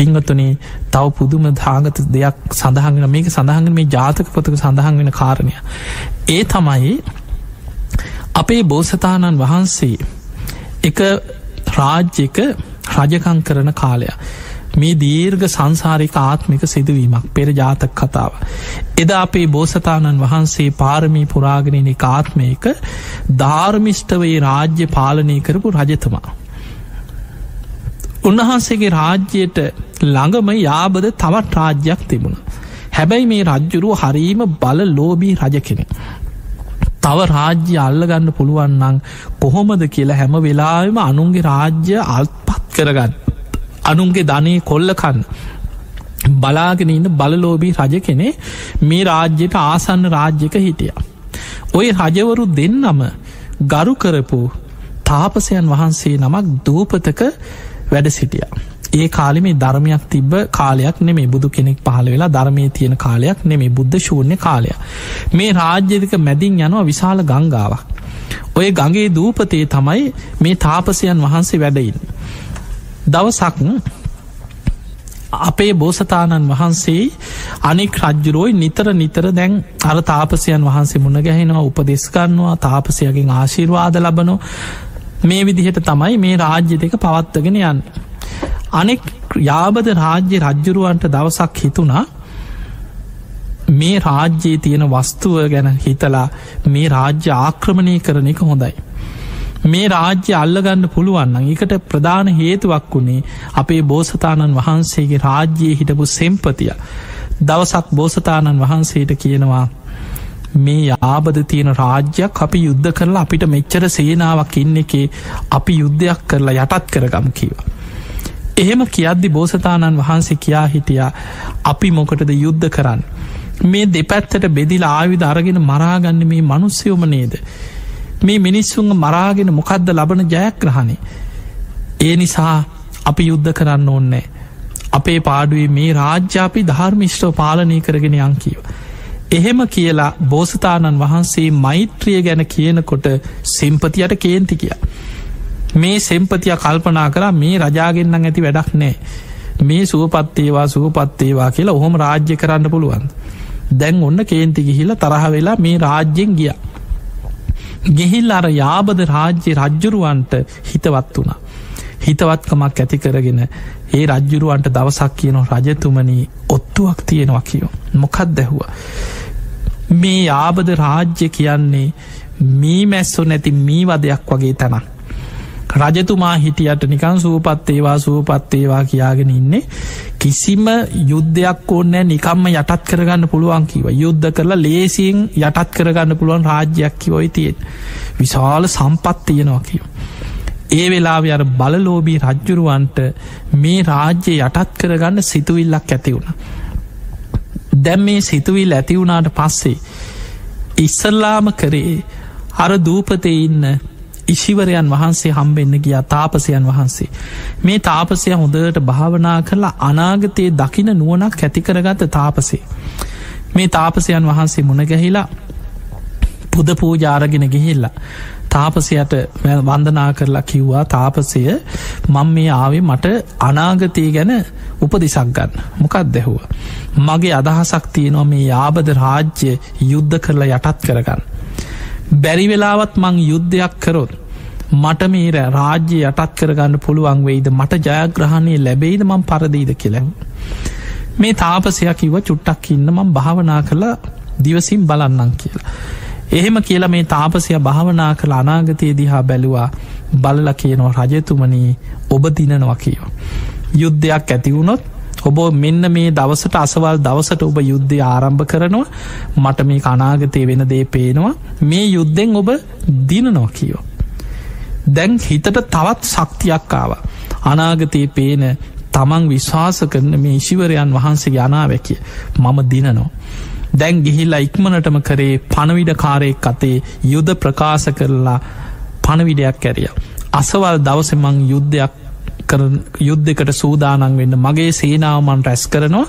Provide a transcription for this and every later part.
පිංගතුනේ තව පුදුම ධාගත දෙයක් සඳහගෙන මේක සඳහන් මේ ජාතක පොතක සඳහන් වෙන කාරණය. ඒ තමයි අපේ බෝසතාණන් වහන්සේ එක රාජ්‍යක රජකං කරන කාලයක්. මේ දීර්ඝ සංසාරික ආත්මික සිදුවීමක් පෙර ජාතක කතාව. එදා අපේ බෝසතාණන් වහන්සේ පාරමී පුරාගෙනන ආත්මයක ධාර්මිෂ්ටවේ රාජ්‍ය පාලනය කරපු රජතුමා. උන්වහන්සේගේ රාජ්‍යයට ළඟම යාබද තවත් රාජ්‍යයක් තිබුණ. හැබැයි මේ රජ්ජුරුව හරීම බල ලෝබී රජ කෙනෙ. තව රාජ්‍ය අල්ලගන්න පුළුවන්නන් කොහොමද කියලා හැම වෙලාම අනුන්ගේ රාජ්‍ය අල්පත් කරගන්න. අනුන්ගේ ධනය කොල්ලකන්න. බලාගෙන ඉන්න බලලෝබී රජ කෙනෙ මේ රාජ්‍යයට ආසන්න රාජ්‍යක හිටිය. ඔය රජවරු දෙන්නම ගරු කරපු තාපසයන් වහන්සේ නමක් දූපතක වැඩ සිටිය. ඒ කාලෙ මේ ධර්මයක් තිබ්බ කාලයක් නෙමේ බුදු කෙනෙක් පහළ වෙලා ධර්මය තියෙන කාලයක් නෙමේ බුද්ධ ශූර්ණය කාලය. මේ රාජ්‍යදික මැදින් යනවා විශාල ගංගාවක්. ඔය ගගේ දූපතේ තමයි මේ තාපසයන් වහන්සේ වැඩයින්. දවසක් අපේ බෝසතාණන් වහන්සේ අනෙක් රජ්ජුරෝයි නිතර නිතර දැන් අර තාපසයන් වහන්සේ මුණ ගැහෙනවා උපදෙස්කන්නවා තාපසයගෙන් ආශිර්වාද ලබනෝ මේ විදිහට තමයි මේ රාජ්‍ය දෙක පවත්වගෙන යන්න. අනෙක් යාබද රාජ්‍ය රජ්ජුරුවන්ට දවසක් හිතුණා මේ රාජ්‍යයේ තියෙන වස්තුව ගැන හිතලා මේ රාජ්‍ය ආක්‍රමණය කරන එක හොඳයි. මේ රාජ්‍ය අල්ලගන්න පුළුවන්න එකට ප්‍රධාන හේතුවක් වුණේ අපේ බෝසතාණන් වහන්සේගේ රාජ්‍යයේ හිටපු සෙම්පතිය. දවසක් බෝසතාණන් වහන්සේට කියනවා මේ යාබද තියෙන රාජ්‍යයක් අපි යුද්ධ කරලා අපිට මෙච්චර සේනාවක් ඉන්න එකේ අපි යුද්ධයක් කරලා යටත් කරගම් කිව. එහෙම කියද්දි බෝසතාණන් වහන්සේ කියා හිටියා අපි මොකටද යුද්ධ කරන්න. මේ දෙපැත්තට බෙදිල ආවිධ අරගෙන මරාගන්න මේ මනුස්්‍යයෝම නේද. මේ මිනිස්සුන් මරාගෙන මොකක්ද ලබන ජයග්‍රහණය. ඒ නිසා අපි යුද්ධ කරන්න ඕන්නෑ. අපේ පාඩුවේ මේ රාජ්‍යාපි ධර්මිෂ්ටව පාලනය කරගෙන යංකීව. එහෙම කියලා බෝසතාණන් වහන්සේ මෛත්‍රිය ගැන කියනකොට සෙම්පතියට කේන්ති කිය. මේ සෙම්පතිය කල්පනා කලා මේ රජාගෙන්න්න ඇති වැඩක් නෑ. මේ සුවපත්තේවා සුවපත්තේවා කියලා ඔහොම රාජ්‍ය කරන්න පුළුවන්. දැන් ඔන්න කේන්ති ගිහිල තරහ වෙලා මේ රාජ්‍යෙන් ගිය. ගෙහිල් අර යාබද රාජ්‍ය රජ්ජුරුවන්ට හිතවත් වුණා. හිතවත්කමක් ඇති කරගෙන ඒ රජ්ජුරුවන්ට දවසක් කියන රජතුමනී ඔත්තුවක් තියෙනවා කියෝ. මොකත් දැහුව. මේ යාබද රාජ්‍ය කියන්නේ මී මැස්සු නැති මී වදයක් වගේ තැන. රජතුමා හිටියට නිකන් සූපත්තේවා සූපත්තේවා කියාගෙන ඉන්නේ කිසිම යුද්ධයක් ඕන්නෑ නිකම්ම යටත් කරගන්න පුළුවන් කිව යුද්ධ කරලා ලේසියෙන් යටත් කරගන්න පුළුවන් රාජ්‍යයක් කිවොයි තියෙන් විශාල සම්පත් තියෙනවා කියව. ඒ වෙලාව අර බලලෝබී රජ්ජුරුවන්ට මේ රාජ්‍ය යටත් කරගන්න සිතුවිල්ලක් ඇති වුණ. දැම් මේ සිතුවිල් ඇතිවුණාට පස්සේ ඉස්සල්ලාම කරේ අර දූපතේ ඉන්න ඉශිවරයන් වහන්සේ හම්බෙන්න ගිය තාපසයන් වහන්සේ. මේ තාපසය හොඳට භාවනා කරලා අනාගතයේ දකින නුවනක් ඇතිකරගත්ත තාපසේ. මේ තාපසයන් වහන්සේ මුණගැහිලා පුද පූජාරගෙන ගිහිල්ලා. තාපසයට වන්දනා කරලා කිව්වා තාපසය මං මේ ආවේ මට අනාගතය ගැන උපදිසක් ගන්න මොකක් දැහුව. මගේ අදහසක් තියෙනවා මේ යාබද රාජ්‍ය යුද්ධ කරලා යටත් කරගන්න. බැරි වෙලාවත් මං යුද්ධයක් කරොත් මට මේ රාජ්‍ය යටත් කරගන්න පුළුවන් වෙයිද මට ජයග්‍රහණය ලැබෙයිද මං පරදීද කෙලෙම්. මේ තාපසයක් කිව චුට්ටක් ඉන්න මං භාවනා කළ දිවසිම් බලන්නන් කියලා. එහෙම කියලා මේ තාපසය භාවනා කළ අනාගතය දිහා බැලුවා බලල කියනවා රජතුමනී ඔබ දිනනවා කියෝ. යුද්ධයක් ඇතිවුණොත් ඔබ මෙන්න මේ දවසට අසවල් දවසට ඔබ යුද්ධය ආරම්භ කරනවා මට මේ අනාගතය වෙන දේ පේනවා මේ යුද්ධෙන් ඔබ දිනනවා කියෝ. දැන් හිතට තවත් ශක්තියක් ආව. අනාගතයේ පේන තමන් විශ්වාස කරන මේ ශිවරයන් වහන්සේ යනාවැකිය මම දිනනෝ. දැන් ගිහිල්ලා ඉක්මනටම කරේ පණවිඩ කාරයෙක් අතේ යුද ප්‍රකාශ කරලා පණවිඩයක් ඇරිය. අසවල් දවසමං යුද්ධයක් යුද්ධකට සූදානන් වෙන්න මගේ සේනාවමන් රැස් කරනවා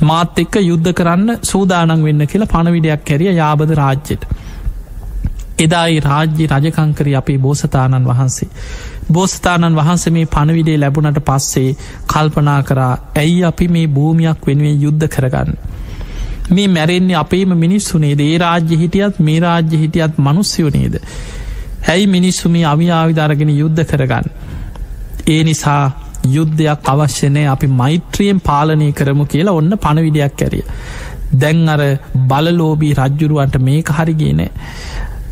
මාත් එක්ක යුද්ධ කරන්න සූදානන් වෙන්න කියලා පණවිඩයක් කැරිය යාබද රාජ්‍යට. එදායි රාජ්‍ය රජකංකරි අපේ බෝසතාණන් වහන්සේ. බෝස්ථාණන් වහන්ස මේ පණවිඩේ ලැබුණට පස්සේ කල්පනා කරා ඇයි අපි මේ භූමියක් වෙනුවෙන් යුද්ධ කරගන්න. මේ මැරෙන්නේ අපේම මිනිස්සුනේ ඒ රාජ්‍ය හිටියත් මේ රාජ්‍ය හිටියත් මනුස්්‍යයනේද. ඇයි මිනිස්සු මේ අවියාවිධරගෙන යුද්ධ කරගන්න. ඒ නිසා යුද්ධයක් අවශ්‍යනය අපි මෛත්‍රියෙන් පාලනය කරමු කියලා ඔන්න පණවිඩයක් ඇරිය. දැන් අර බලලෝබී රජ්ජුරුවන්ට මේක හරිගේනෑ.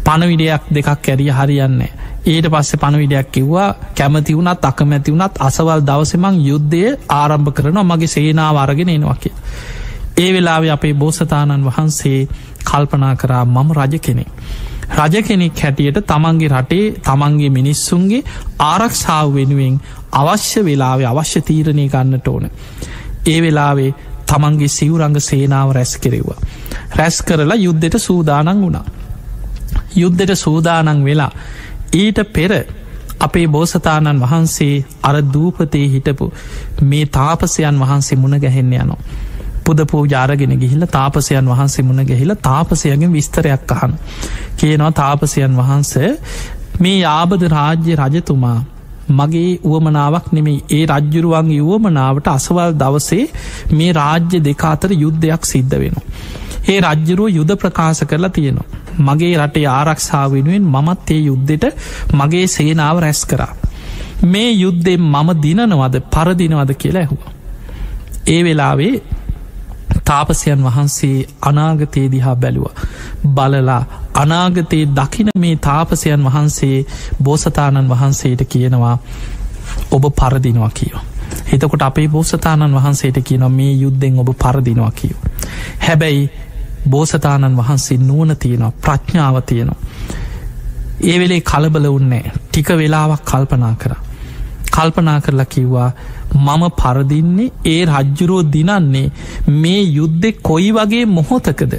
පණවිඩයක් දෙකක් ඇරිය හරියන්නේ. ඊට පස්සේ පණවිඩයක් කිව්වා කැමති වුණත් අකමැති වුණත් අසවල් දවසමං යුද්ධය ආරම්භ කරනවා මගේ සේනාව අරගෙන එනවාකිය. ඒ වෙලාවෙ අපේ බෝසතාණන් වහන්සේ කල්පනා කරා මම රජ කෙනෙක්. රජ කෙනෙක් හැටියට තමන්ගේ රටේ තමන්ගේ මිනිස්සුන්ගේ ආරක්ෂාව වෙනුවෙන් අවශ්‍ය වෙලාවේ අවශ්‍ය තීරණය ගන්නට ඕන. ඒ වෙලාවේ තමන්ගේ සිවරංග සේනාව රැස් කෙරෙව්වා. රැස් කරලා යුද්ධෙට සූදානන් වුණා. යුද්ධෙට සූදානන් වෙලා ඊට පෙර අපේ බෝසතාණන් වහන්සේ අර දූපතේ හිටපු මේ තාපසයන් වහන්සේ මුණ ගැහෙන්න යනවා. පුද පූජාරගෙන ගිහිල්ල තාපසයන් වහන්සේ මුණ ගැහිල තාපසයගෙන් විස්තරයක් අහන්. කියනවා තාපසයන් වහන්ස මේ යාබද රාජ්‍ය රජතුමා මගේ වුවමනාවක් නෙමේ ඒ රජ්ජුරුවන්ගේ වුවමනාවට අසවල් දවසේ මේ රාජ්‍ය දෙකාතර යුද්ධයක් සිද්ධ වෙන. ඒ රජ්ජුරුව යුද ප්‍රකාශ කරලා තියෙනවා. මගේ රටේ ආරක්ෂාව වෙනුවෙන් මමත් ඒ යුද්ධෙට මගේ සේනාව රැස් කරා. මේ යුද්ධෙන් මම දිනනවද පරදිනවද කියලා ඇහුව. ඒ වෙලාවේ තාපසයන් වහන්සේ අනාගතයේ දිහා බැලුව. බලලා අනාගතයේ දකින මේ තාපසයන් වහන්සේ බෝසතාණන් වහන්සේට කියනවා ඔබ පරදිනවා කියෝ. හිතකොට අපේ බෝසතාණන් වහන්සේට කියන මේ යුද්ධෙන් ඔබ පරදිනවා කියෝ. හැබැයි බෝසතාණන් වහන්සේ නුවන තියෙනවා ප්‍රඥාව තියෙනවා. ඒ වෙලේ කලබල උන්නේ ටික වෙලාවක් කල්පනා කර. කල්පනා කරලා කිව්වා මම පරදින්නේ ඒ රජ්ජුරෝ දිනන්නේ මේ යුද්ධෙ කොයි වගේ මොහොතකද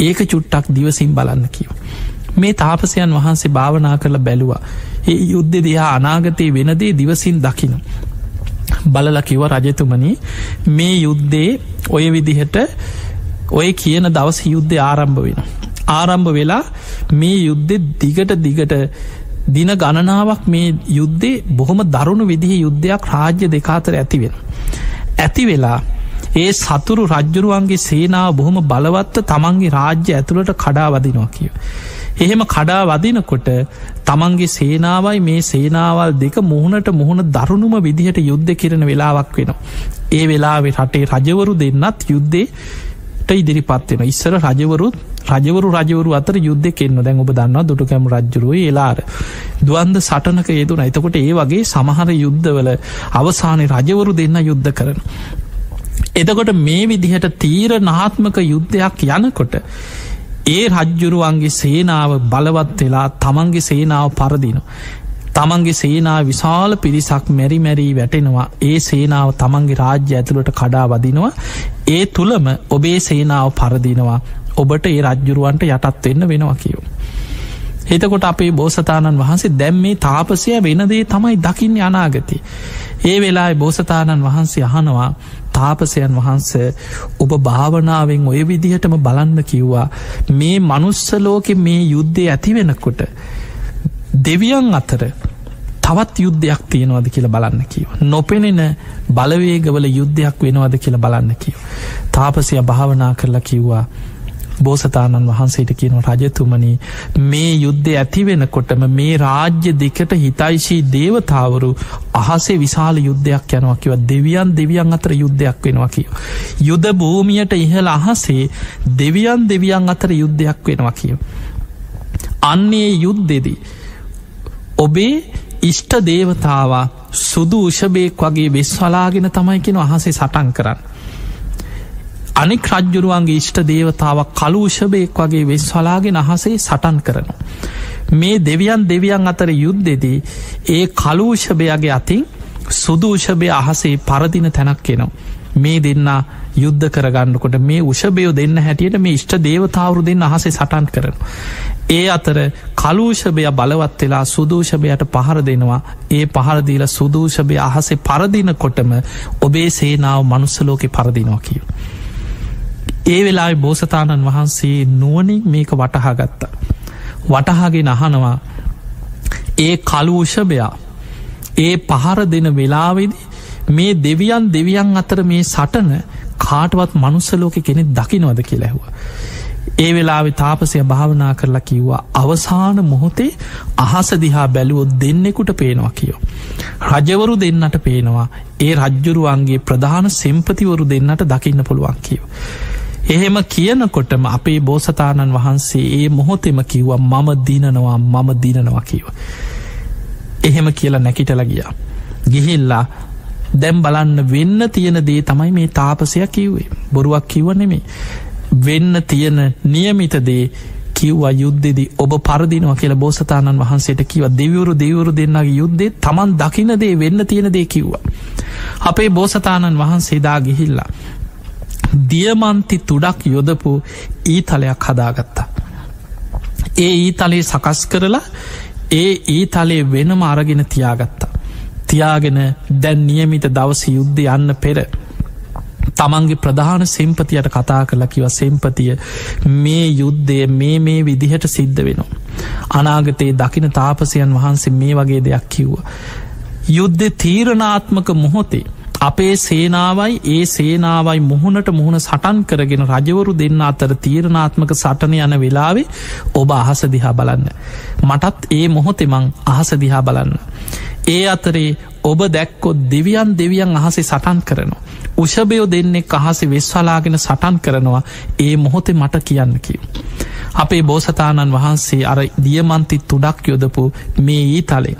ඒක චුට්ටක් දිවසිම් බලන්න කිව. මේ තාපසයන් වහන්සේ භාවනා කරලා බැලුවා ඒ යුද්ධෙ දිහා අනාගතයේ වෙනදේ දිවසින් දකින. බලල කිව රජතුමනි මේ යුද්ධේ ඔය විදිහට ඔය කියන දවස යුද්ධ ආරම්භ වෙන. ආරම්භ වෙලා මේ යුද්ධෙ දිගට දිගට දින ගණනාවක් මේ යුද්ධේ බොහොම දරුණු විදිහ යුද්ධයක් රාජ්‍ය දෙකාතර ඇතිවෙන. ඇති වෙලා ඒ සතුරු රජ්ජුරුවන්ගේ සේනාව බොහොම බලවත්ව තමන්ගේ රාජ්‍ය ඇතුළට කඩා වදිනවා කියව. එහෙම කඩා වදිනකොට තමන්ගේ සේනාවයි මේ සේනාවල් දෙක මුහුණට මුහුණ දරුණුම විදිහට යුද්ධ කිරණ වෙලාවක් වෙනවා. ඒ වෙලාවේ රටේ රජවරු දෙන්නත් යුද්ධේ ඉදිරිපත්වෙන ඉස්සර රජවරුත් රජවරු රජවරු අතර යුද්ධ කෙන්න්න දැන් ඔබ දන්නවා දුටුකැම රජ්ජරුව එලාර දුවන්ද සටනක ඒදුන එතකොට ඒ වගේ සමහර යුද්ධවල අවසානය රජවරු දෙන්න යුද්ධ කරන. එදකොට මේ විදිහට තීර නාත්මක යුද්ධයක් යනකොට ඒ රජ්ජුරුවන්ගේ සේනාව බලවත් වෙලා තමන්ගේ සේනාව පරදින. තමන්ගේ සේනා විශාල පිරිසක් මැරි මැරී වැටෙනවා ඒ සේනාව තමන්ගේ රාජ්‍ය ඇතුළට කඩා වදිනවා ඒ තුළම ඔබේ සේනාව පරදිනවා ඔබට ඒ රජ්ජුරුවන්ට යටත් වෙන්න වෙනවා කියෝ. එතකොට අපේ බෝසතාණන් වහන්සේ දැම් මේ තාපසය වෙනදේ තමයි දකිින් අනාගති. ඒ වෙලා බෝසතාණන් වහන්සේ අහනවා තාපසයන් වහන්ස ඔබ භාවනාවෙන් ඔය විදිහටම බලන්න කිව්වා මේ මනුස්සලෝකෙ මේ යුද්ධය ඇතිවෙනකොට දෙවියන් අතර තවත් යුද්ධයක් තියෙනවද කියලා බලන්න කියව. නොපෙනෙන බලවේගවල යුද්ධයක් වෙනවද කියලා බලන්න කියව. තාපසය භාවනා කරලා කිව්වා බෝසතාණන් වහන්සේට කියන රජතුමනි මේ යුද්ධ ඇතිවෙනකොටම මේ රාජ්‍ය දෙකට හිතයිශී දේවතාවරු අහසේ විශාල යුද්ධයක් යනවා කිව දෙවියන් දෙවියන් අතර යුද්ධයක් වෙනවා කියව. යුද භූමියයට ඉහළ අහසේ දෙවියන් දෙවියන් අතර යුද්ධයක් වෙනවා කියව. අන්නේ යුද්ධෙදී. ඔබේ ඉෂ්ට දේවතාවා සුදු උෂභයෙක් වගේ වෙස්වලාගෙන තමයිකෙන අහසේ සටන් කරන්න. අනික් රජ්ජුරුවන්ගේ ඉෂ්ට දේවතාවක් කලූෂභයෙක් වගේ වෙස් වලාගෙන අහසේ සටන් කරනු. මේ දෙවියන් දෙවියන් අතර යුද්ධෙදී ඒ කලූෂභයගේ අතින් සුදූෂභය අහසේ පරදින තැනක් කෙනවා. මේ දෙන්න යුද්ධ කරගන්නකොට මේ උෂභයෝ දෙන්න හැටියට මේ ඉෂ්ට දේවතාවරු දෙන්න අහසේ සටන් කරන. ඒ අතර කලූෂභය බලවත් වෙලා සුදූෂභයට පහර දෙනවා ඒ පහරදීල සුදූෂභය අහසේ පරදිනකොටම ඔබේ සේනාව මනුස්සලෝකෙ පරදිනවා කියව. ඒ වෙලා බෝසතාණන් වහන්සේ නුවනින් මේක වටහා ගත්තා. වටහාගෙන අහනවා ඒ කලූෂභයා ඒ පහර දෙන වෙලාවෙදි මේ දෙවියන් දෙවියන් අතර මේ සටන කාටවත් මනුස්සලෝක කෙනෙ දකිනවද කියලැහුව. ඒ වෙලාවෙ තාපසය භාවනා කරලා කිව්වා අවසාන මොහොතේ අහස දිහා බැලුවොත් දෙන්නෙකුට පේනවා කියෝ. රජවරු දෙන්නට පේනවා ඒ රජ්ජුරුවන්ගේ ප්‍රධාන සෙම්පතිවරු දෙන්නට දකින්න පුළුවන් කියව. එහෙම කියනකොටම අපේ බෝසතාණන් වහන්සේ ඒ මොහොතෙම කිව්වා මම දිනනවා මම දිනනවා කියව. එහෙම කියලා නැකිටල ගියා. ගිහිල්ලා දැම් බලන්න වෙන්න තියෙන දේ තමයි මේ තාපසයක් කිව්වේ බොරුවක් කිව්ව නෙමේ වෙන්න තියෙන නියමිතදේ කිව්වා යුද්ධෙදි ඔබ පරදිනවා කියල බෝසතාණන් වහන්සේට කිව දෙවවරු දෙවරු දෙන්නගේ යුද්ධේ තමන් දකිනදේ වෙන්න තියෙන දේ කිව්වා. අපේ බෝසතාණන් වහන්සේදා ගිහිල්ලා. දියමන්ති තුඩක් යොදපු ඊතලයක් හදාගත්තා. ඒ ඊතලේ සකස් කරලා ඒ ඊතලේ වෙනම අරගෙන තියාගත්තා. තියාගෙන දැන් නියමිත දවස යුද්ධ යන්න පෙර තමන්ගේ ප්‍රධාන සෙම්පතියට කතා කරලා කිව සෙම්පතිය මේ යුද්ධය මේ මේ විදිහට සිද්ධ වෙනවා. අනාගතයේ දකින තාපසයන් වහන්සේ මේ වගේ දෙයක් කිව්ව. යුද්ධ තීරණාත්මක මොහොතේ අපේ සේනාවයි ඒ සේනාවයි මුහුණට මුහුණ සටන් කරගෙන රජවරු දෙන්න අතර තීරණාත්මක සටන යන වෙලාවේ ඔබ අහස දිහා බලන්න. මටත් ඒ මොහොතෙමං අහස දිහා බලන්න. ඒ අතරේ ඔබ දැක්කොත් දෙවියන් දෙවියන් අහසේ සටන් කරනවා. උෂභයෝ දෙන්නෙක් අහසේ වෙස්වලාගෙන සටන් කරනවා ඒ මොහොතේ මට කියන්න කිව. අපේ බෝසතාණන් වහන්සේ අර දියමන්ති තුඩක් යොදපු මේ ඊ තලේ.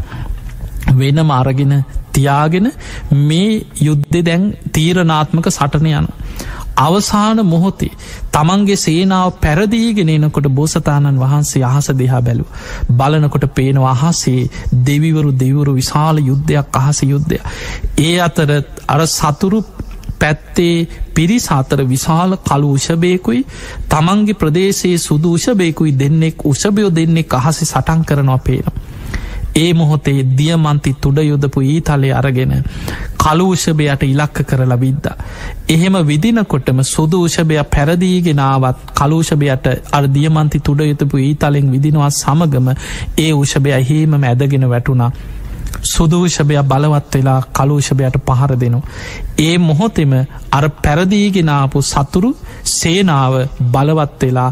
වෙනම අරගෙන තියාගෙන මේ යුද්ධෙ දැන් තීරණාත්මක සටන යන. අවසාන මොහොතේ තමන්ගේ සේනාව පැරදීගෙන එනකොට බෝසතාණන් වහන්සේ අහස දෙහා බැලු. බලනකොට පේනවා අහසේ දෙවිවරු දෙවරු විශාල යුද්ධයක් අහස යුද්ධය. ඒ අතර අර සතුරු පැත්තේ පිරිස අතර විශාල කලු උෂභයකුයි තමන්ගේ ප්‍රදේශයේ සුදු උෂභයකුයි දෙන්නෙක් උෂභයෝ දෙන්නෙක් අහසි සටන් කරනවා පේනවා. ඒ මොහොතේ දියමන්ති තුඩ යුදපු ඊතලේ අරගෙන කලූෂභයට ඉලක්ක කරලා විද්දා. එහෙම විදිනකොටම සුදූෂභය පැරදීගෙනාවත් කලූෂභයට අර දියමන්ති තුඩ යුතුපු ඊතලෙන් විදිනවා සමගම ඒ උෂභය හේම ඇදගෙන වැටුණා. සුදූෂභය බලවත් වෙලා කලූෂභයට පහර දෙනු. ඒ මොහොතෙම අර පැරදීගෙනාපු සතුරු සේනාව බලවත් වෙලා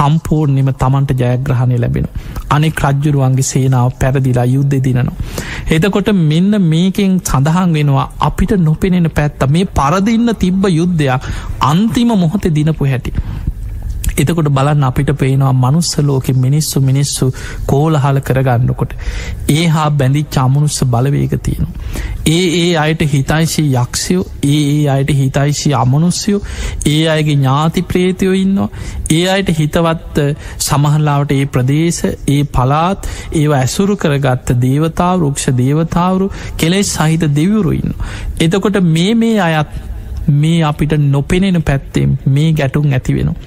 සම්පූර්ණිම තමන්ට ජයග්‍රහණය ලැබෙන. අනෙක් රජ්ජුරුවන්ගේ සේනාව පැරදිලා යුද්ධ දිනනවා. එතකොට මෙන්න මේකෙන් සඳහන් වෙනවා අපිට නොපෙනෙන පැත්ත මේ පරදින්න තිබ්බ යුද්ධයක් අන්තිම මොහොත දිනපු හැටි. එතකොට බලන්න අපිට පේනවා මනුස්ස ලෝක මිනිස්සු මිනිස්සු කෝලහල කරගන්නකොට. ඒ හා බැඳි චාමනුස්ස බලවේග තියෙනු. ඒ ඒ අයට හිතයිශී යක්ෂයෝ ඒ ඒ අයට හිතයිශී අමනුස්යෝ ඒ අයගේ ඥාති ප්‍රේතයෝ ඉන්නවා ඒ අයට හිතවත් සමහල්ලාවට ඒ ප්‍රදේශ ඒ පලාත් ඒවා ඇසුරු කරගත්ත දේවතාව රුක්ෂ දේවතාවරු කෙලෙස් සහිත දෙවරුඉන්න. එතකොට මේ මේ අයත් මේ අපිට නොපෙනෙන පැත්තෙම් මේ ගැටුම් ඇතිවෙනවා.